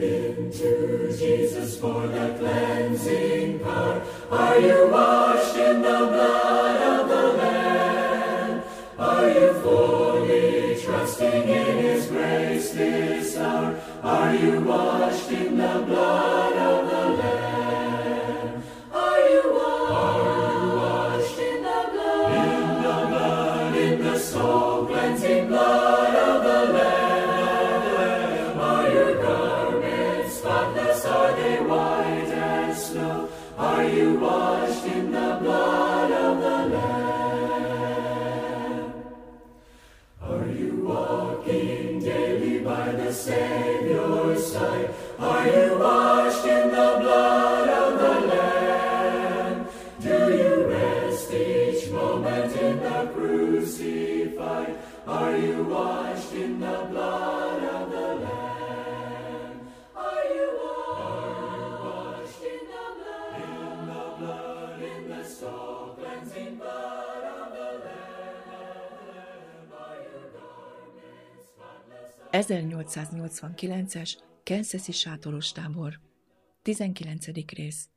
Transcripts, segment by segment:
been Jesus for the cleansing power? Are you washed in the blood of the Lamb? Are you fully trusting in His grace this hour? Are you washed in the blood White as snow? Are you washed in the blood of the Lamb? Are you walking daily by the Savior's side? Are you washed in the blood of the Lamb? Do you rest each moment in the crucified? Are you washed in the blood 1889-es Kansas-i sátoros tábor. 19. rész.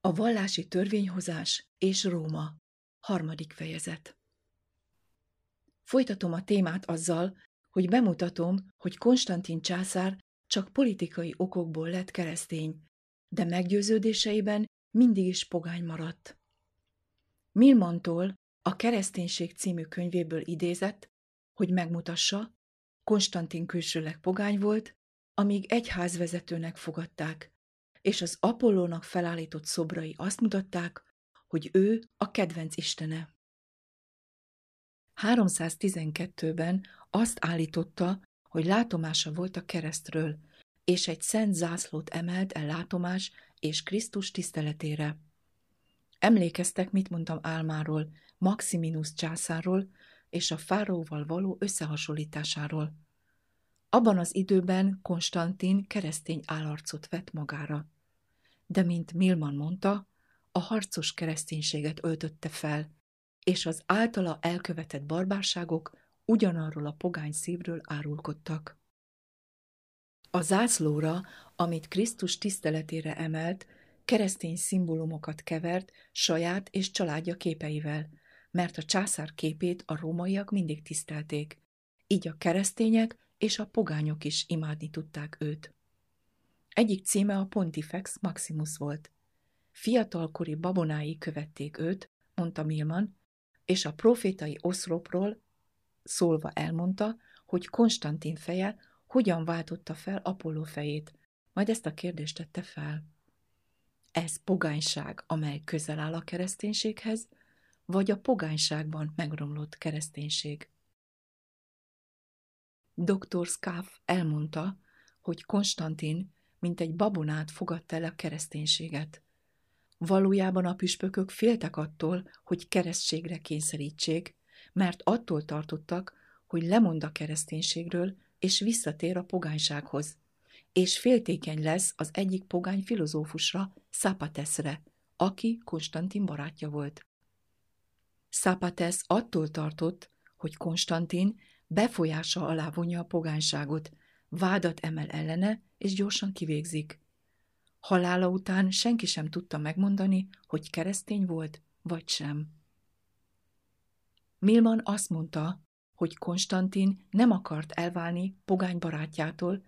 A vallási törvényhozás és Róma. Harmadik fejezet. Folytatom a témát azzal, hogy bemutatom, hogy Konstantin császár csak politikai okokból lett keresztény, de meggyőződéseiben mindig is pogány maradt. Milmantól a Kereszténység című könyvéből idézett, hogy megmutassa, Konstantin külsőleg pogány volt, amíg egyházvezetőnek fogadták, és az Apollónak felállított szobrai azt mutatták, hogy ő a kedvenc istene. 312-ben azt állította, hogy látomása volt a keresztről, és egy szent zászlót emelt el látomás és Krisztus tiszteletére. Emlékeztek, mit mondtam álmáról, Maximinus császárról és a fáróval való összehasonlításáról. Abban az időben Konstantin keresztény állarcot vett magára. De mint Milman mondta, a harcos kereszténységet öltötte fel, és az általa elkövetett barbárságok ugyanarról a pogány szívről árulkodtak. A zászlóra, amit Krisztus tiszteletére emelt, keresztény szimbólumokat kevert saját és családja képeivel, mert a császár képét a rómaiak mindig tisztelték, így a keresztények és a pogányok is imádni tudták őt. Egyik címe a Pontifex Maximus volt. Fiatalkori babonái követték őt, mondta Milman, és a profétai oszlopról szólva elmondta, hogy Konstantin feje hogyan váltotta fel Apolló fejét, majd ezt a kérdést tette fel. Ez pogányság, amely közel áll a kereszténységhez, vagy a pogányságban megromlott kereszténység? Dr. Scaff elmondta, hogy Konstantin, mint egy babonát fogadta el a kereszténységet. Valójában a püspökök féltek attól, hogy keresztségre kényszerítsék, mert attól tartottak, hogy lemond a kereszténységről, és visszatér a pogánysághoz. És féltékeny lesz az egyik pogány filozófusra, Szapateszre, aki Konstantin barátja volt. Szapatesz attól tartott, hogy Konstantin befolyása alá vonja a pogányságot, vádat emel ellene, és gyorsan kivégzik. Halála után senki sem tudta megmondani, hogy keresztény volt, vagy sem. Milman azt mondta, hogy Konstantin nem akart elválni pogány barátjától,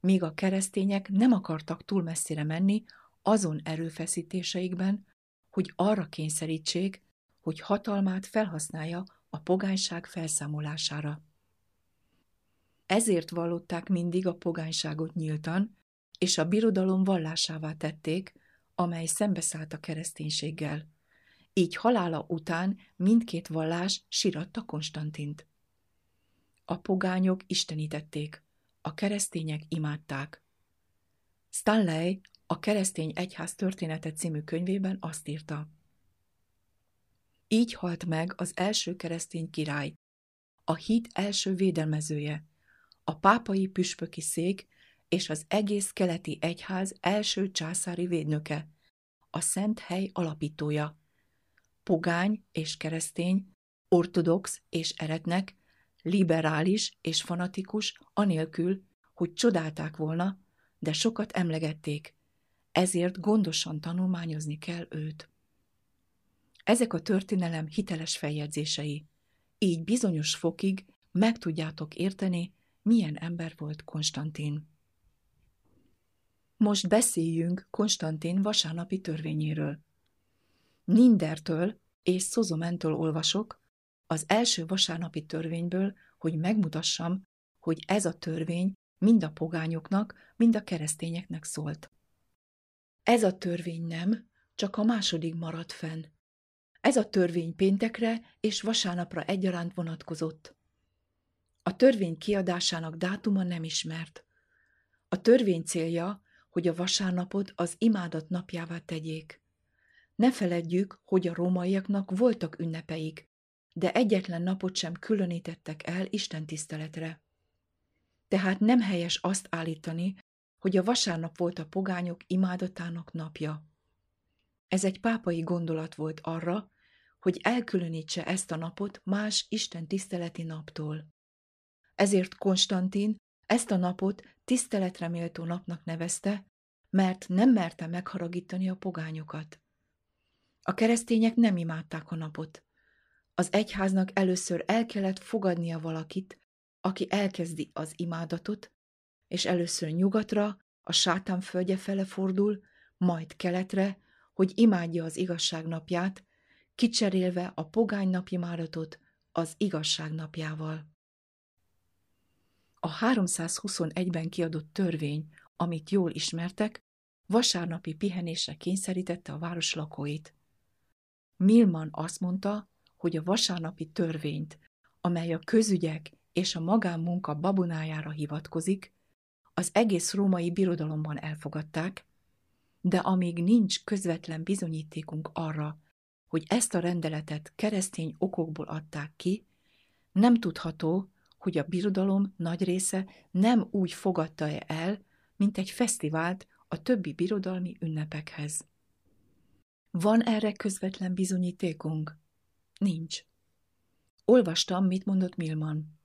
míg a keresztények nem akartak túl messzire menni azon erőfeszítéseikben, hogy arra kényszerítsék, hogy hatalmát felhasználja a pogányság felszámolására. Ezért vallották mindig a pogányságot nyíltan, és a birodalom vallásává tették, amely szembeszállt a kereszténységgel. Így halála után mindkét vallás siratta Konstantint. A pogányok istenítették, a keresztények imádták. Stanley a Keresztény Egyház története című könyvében azt írta. Így halt meg az első keresztény király, a hit első védelmezője, a pápai püspöki szék és az egész keleti egyház első császári védnöke, a szent hely alapítója. Pogány és keresztény, ortodox és eretnek, liberális és fanatikus, anélkül, hogy csodálták volna, de sokat emlegették, ezért gondosan tanulmányozni kell őt. Ezek a történelem hiteles feljegyzései, így bizonyos fokig meg tudjátok érteni, milyen ember volt Konstantin. Most beszéljünk Konstantin vasárnapi törvényéről. Nindertől és Szozomentől olvasok, az első vasárnapi törvényből, hogy megmutassam, hogy ez a törvény mind a pogányoknak, mind a keresztényeknek szólt. Ez a törvény nem, csak a második maradt fenn. Ez a törvény péntekre és vasárnapra egyaránt vonatkozott. A törvény kiadásának dátuma nem ismert. A törvény célja, hogy a vasárnapot az imádat napjává tegyék. Ne feledjük, hogy a rómaiaknak voltak ünnepeik, de egyetlen napot sem különítettek el Isten tiszteletre. Tehát nem helyes azt állítani, hogy a vasárnap volt a pogányok imádatának napja. Ez egy pápai gondolat volt arra, hogy elkülönítse ezt a napot más Isten tiszteleti naptól. Ezért Konstantin ezt a napot tiszteletre méltó napnak nevezte, mert nem merte megharagítani a pogányokat. A keresztények nem imádták a napot. Az egyháznak először el kellett fogadnia valakit, aki elkezdi az imádatot, és először nyugatra, a sátán földje fele fordul, majd keletre, hogy imádja az igazság napját, kicserélve a pogány napimádatot az igazság napjával. A 321-ben kiadott törvény, amit jól ismertek, vasárnapi pihenésre kényszerítette a város lakóit. Milman azt mondta, hogy a vasárnapi törvényt, amely a közügyek és a magánmunka babonájára hivatkozik, az egész római birodalomban elfogadták, de amíg nincs közvetlen bizonyítékunk arra, hogy ezt a rendeletet keresztény okokból adták ki, nem tudható, hogy a birodalom nagy része nem úgy fogadta -e el, mint egy fesztivált a többi birodalmi ünnepekhez. Van erre közvetlen bizonyítékunk? Nincs. Olvastam, mit mondott Milman.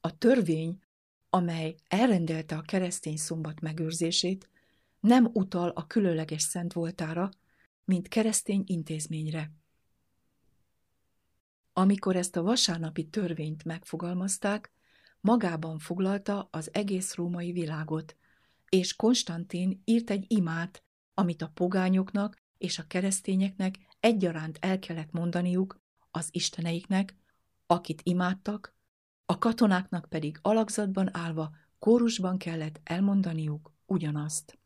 A törvény, amely elrendelte a keresztény szombat megőrzését, nem utal a különleges szent voltára, mint keresztény intézményre. Amikor ezt a vasárnapi törvényt megfogalmazták, magában foglalta az egész római világot, és Konstantin írt egy imát, amit a pogányoknak és a keresztényeknek egyaránt el kellett mondaniuk az isteneiknek, akit imádtak, a katonáknak pedig alakzatban állva kórusban kellett elmondaniuk ugyanazt.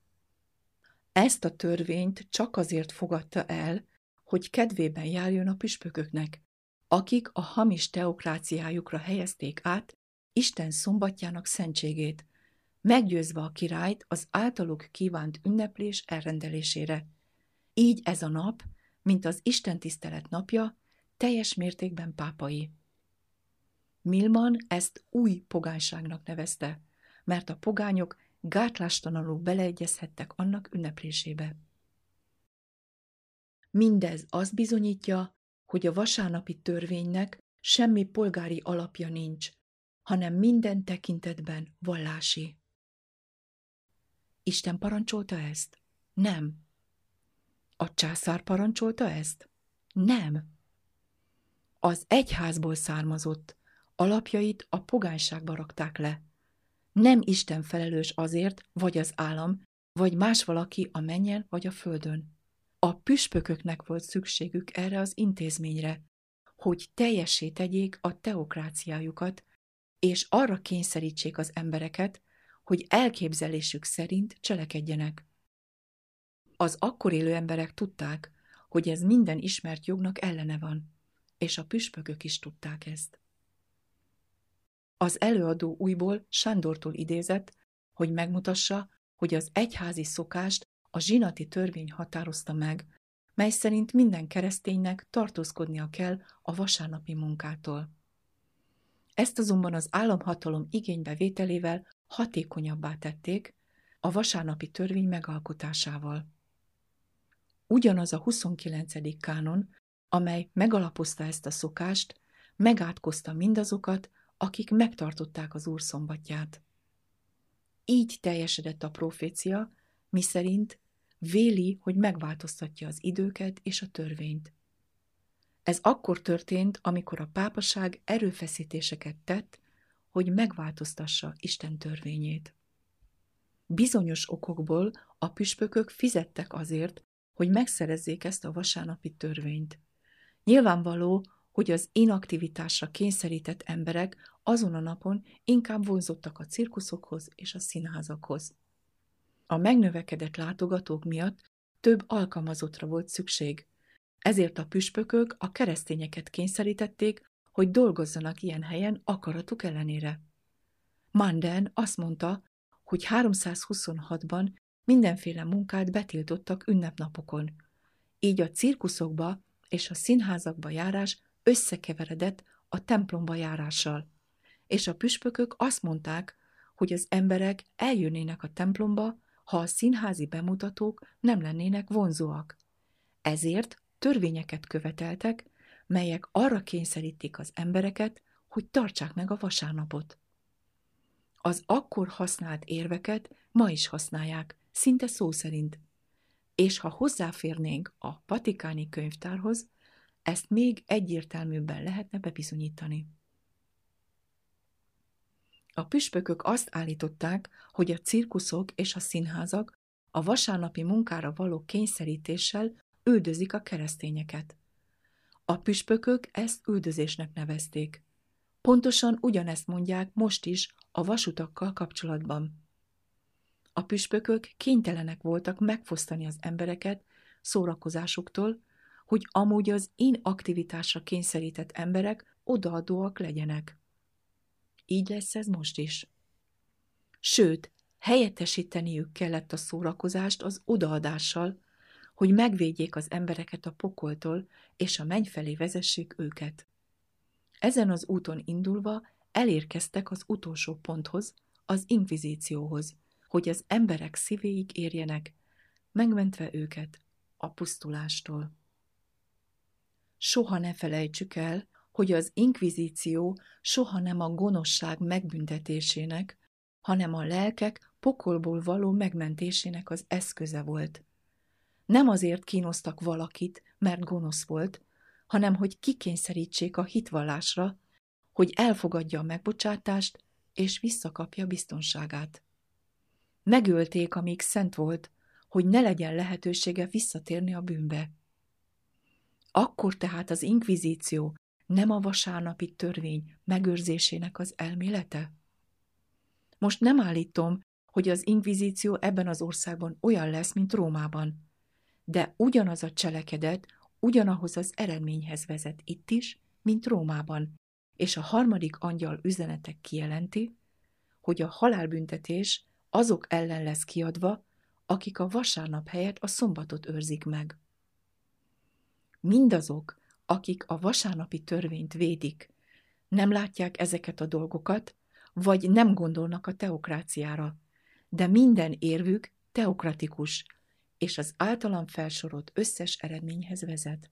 Ezt a törvényt csak azért fogadta el, hogy kedvében járjon a püspököknek, akik a hamis teokráciájukra helyezték át Isten szombatjának szentségét, meggyőzve a királyt az általuk kívánt ünneplés elrendelésére. Így ez a nap, mint az Isten tisztelet napja, teljes mértékben pápai. Milman ezt új pogányságnak nevezte, mert a pogányok gátlástalanul beleegyezhettek annak ünneplésébe. Mindez azt bizonyítja, hogy a vasárnapi törvénynek semmi polgári alapja nincs, hanem minden tekintetben vallási. Isten parancsolta ezt? Nem. A császár parancsolta ezt? Nem. Az egyházból származott, alapjait a pogányságba rakták le. Nem Isten felelős azért, vagy az állam, vagy más valaki a mennyel vagy a földön. A püspököknek volt szükségük erre az intézményre, hogy teljessé tegyék a teokráciájukat, és arra kényszerítsék az embereket, hogy elképzelésük szerint cselekedjenek. Az akkor élő emberek tudták, hogy ez minden ismert jognak ellene van, és a püspökök is tudták ezt. Az előadó újból Sándortól idézett, hogy megmutassa, hogy az egyházi szokást a zsinati törvény határozta meg, mely szerint minden kereszténynek tartózkodnia kell a vasárnapi munkától. Ezt azonban az államhatalom igénybevételével hatékonyabbá tették a vasárnapi törvény megalkotásával. Ugyanaz a 29. kánon, amely megalapozta ezt a szokást, megátkozta mindazokat, akik megtartották az Úr szombatját. így teljesedett a profécia, miszerint véli, hogy megváltoztatja az időket és a törvényt. Ez akkor történt, amikor a pápaság erőfeszítéseket tett, hogy megváltoztassa Isten törvényét. Bizonyos okokból a püspökök fizettek azért, hogy megszerezzék ezt a vasárnapi törvényt. Nyilvánvaló, hogy az inaktivitásra kényszerített emberek azon a napon inkább vonzottak a cirkuszokhoz és a színházakhoz. A megnövekedett látogatók miatt több alkalmazottra volt szükség, ezért a püspökök a keresztényeket kényszerítették, hogy dolgozzanak ilyen helyen akaratuk ellenére. Manden azt mondta, hogy 326-ban mindenféle munkát betiltottak ünnepnapokon. Így a cirkuszokba és a színházakba járás összekeveredett a templomba járással. És a püspökök azt mondták, hogy az emberek eljönnének a templomba, ha a színházi bemutatók nem lennének vonzóak. Ezért törvényeket követeltek, melyek arra kényszerítik az embereket, hogy tartsák meg a vasárnapot. Az akkor használt érveket ma is használják, szinte szó szerint. És ha hozzáférnénk a patikáni könyvtárhoz, ezt még egyértelműbben lehetne bebizonyítani. A püspökök azt állították, hogy a cirkuszok és a színházak a vasárnapi munkára való kényszerítéssel üldözik a keresztényeket. A püspökök ezt üldözésnek nevezték. Pontosan ugyanezt mondják most is a vasutakkal kapcsolatban. A püspökök kénytelenek voltak megfosztani az embereket szórakozásuktól, hogy amúgy az inaktivitásra kényszerített emberek odaadóak legyenek. Így lesz ez most is. Sőt, helyettesíteniük kellett a szórakozást az odaadással, hogy megvédjék az embereket a pokoltól, és a menny felé vezessék őket. Ezen az úton indulva elérkeztek az utolsó ponthoz, az inkvizícióhoz, hogy az emberek szívéig érjenek, megmentve őket a pusztulástól. Soha ne felejtsük el, hogy az inkvizíció soha nem a gonoszság megbüntetésének, hanem a lelkek pokolból való megmentésének az eszköze volt. Nem azért kínoztak valakit, mert gonosz volt, hanem hogy kikényszerítsék a hitvallásra, hogy elfogadja a megbocsátást, és visszakapja biztonságát. Megölték, amíg szent volt, hogy ne legyen lehetősége visszatérni a bűnbe. Akkor tehát az inkvizíció nem a vasárnapi törvény megőrzésének az elmélete? Most nem állítom, hogy az inkvizíció ebben az országban olyan lesz, mint Rómában, de ugyanaz a cselekedet ugyanahoz az eredményhez vezet itt is, mint Rómában, és a harmadik angyal üzenete kijelenti, hogy a halálbüntetés azok ellen lesz kiadva, akik a vasárnap helyett a szombatot őrzik meg. Mindazok, akik a vasárnapi törvényt védik, nem látják ezeket a dolgokat, vagy nem gondolnak a teokráciára, de minden érvük teokratikus, és az általam felsorolt összes eredményhez vezet.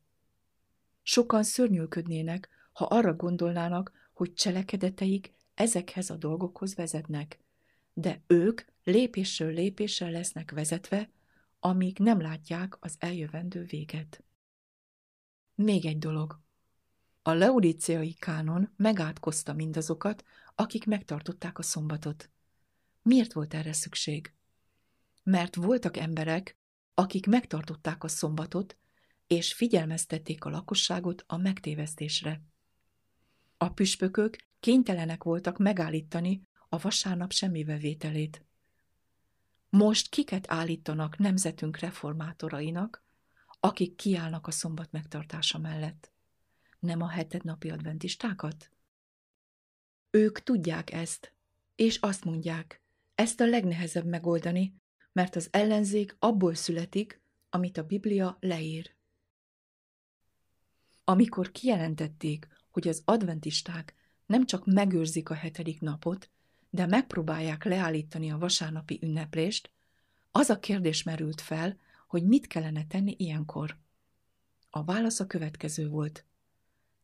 Sokan szörnyűködnének, ha arra gondolnának, hogy cselekedeteik ezekhez a dolgokhoz vezetnek, de ők lépésről lépésre lesznek vezetve, amíg nem látják az eljövendő véget. Még egy dolog. A leudíciai kánon megátkozta mindazokat, akik megtartották a szombatot. Miért volt erre szükség? Mert voltak emberek, akik megtartották a szombatot, és figyelmeztették a lakosságot a megtévesztésre. A püspökök kénytelenek voltak megállítani a vasárnap semmibevételét. Most kiket állítanak nemzetünk reformátorainak, akik kiállnak a szombat megtartása mellett? Nem a hetednapi adventistákat? Ők tudják ezt, és azt mondják, ezt a legnehezebb megoldani, mert az ellenzék abból születik, amit a Biblia leír. Amikor kijelentették, hogy az adventisták nem csak megőrzik a hetedik napot, de megpróbálják leállítani a vasárnapi ünneplést, az a kérdés merült fel, hogy mit kellene tenni ilyenkor. A válasz a következő volt.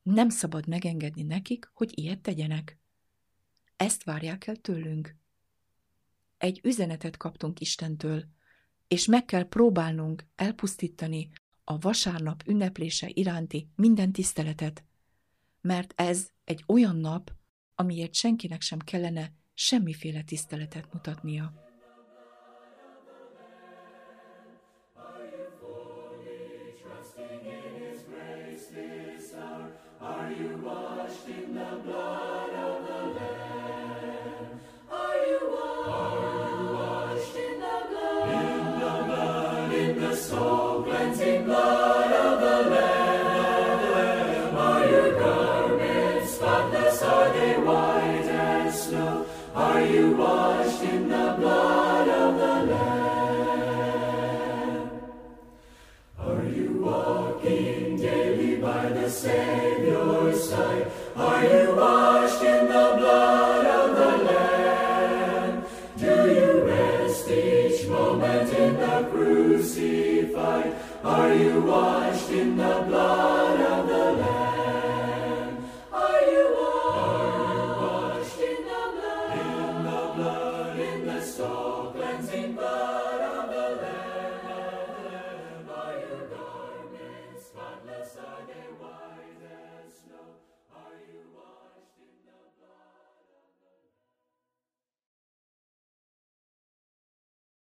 Nem szabad megengedni nekik, hogy ilyet tegyenek. Ezt várják el tőlünk. egy üzenetet kaptunk Istentől, és meg kell próbálnunk elpusztítani a vasárnap ünneplése iránti minden tiszteletet, mert ez egy olyan nap, amiért senkinek sem kellene semmiféle tiszteletet mutatnia. Moment in the crucified? Are you washed in the blood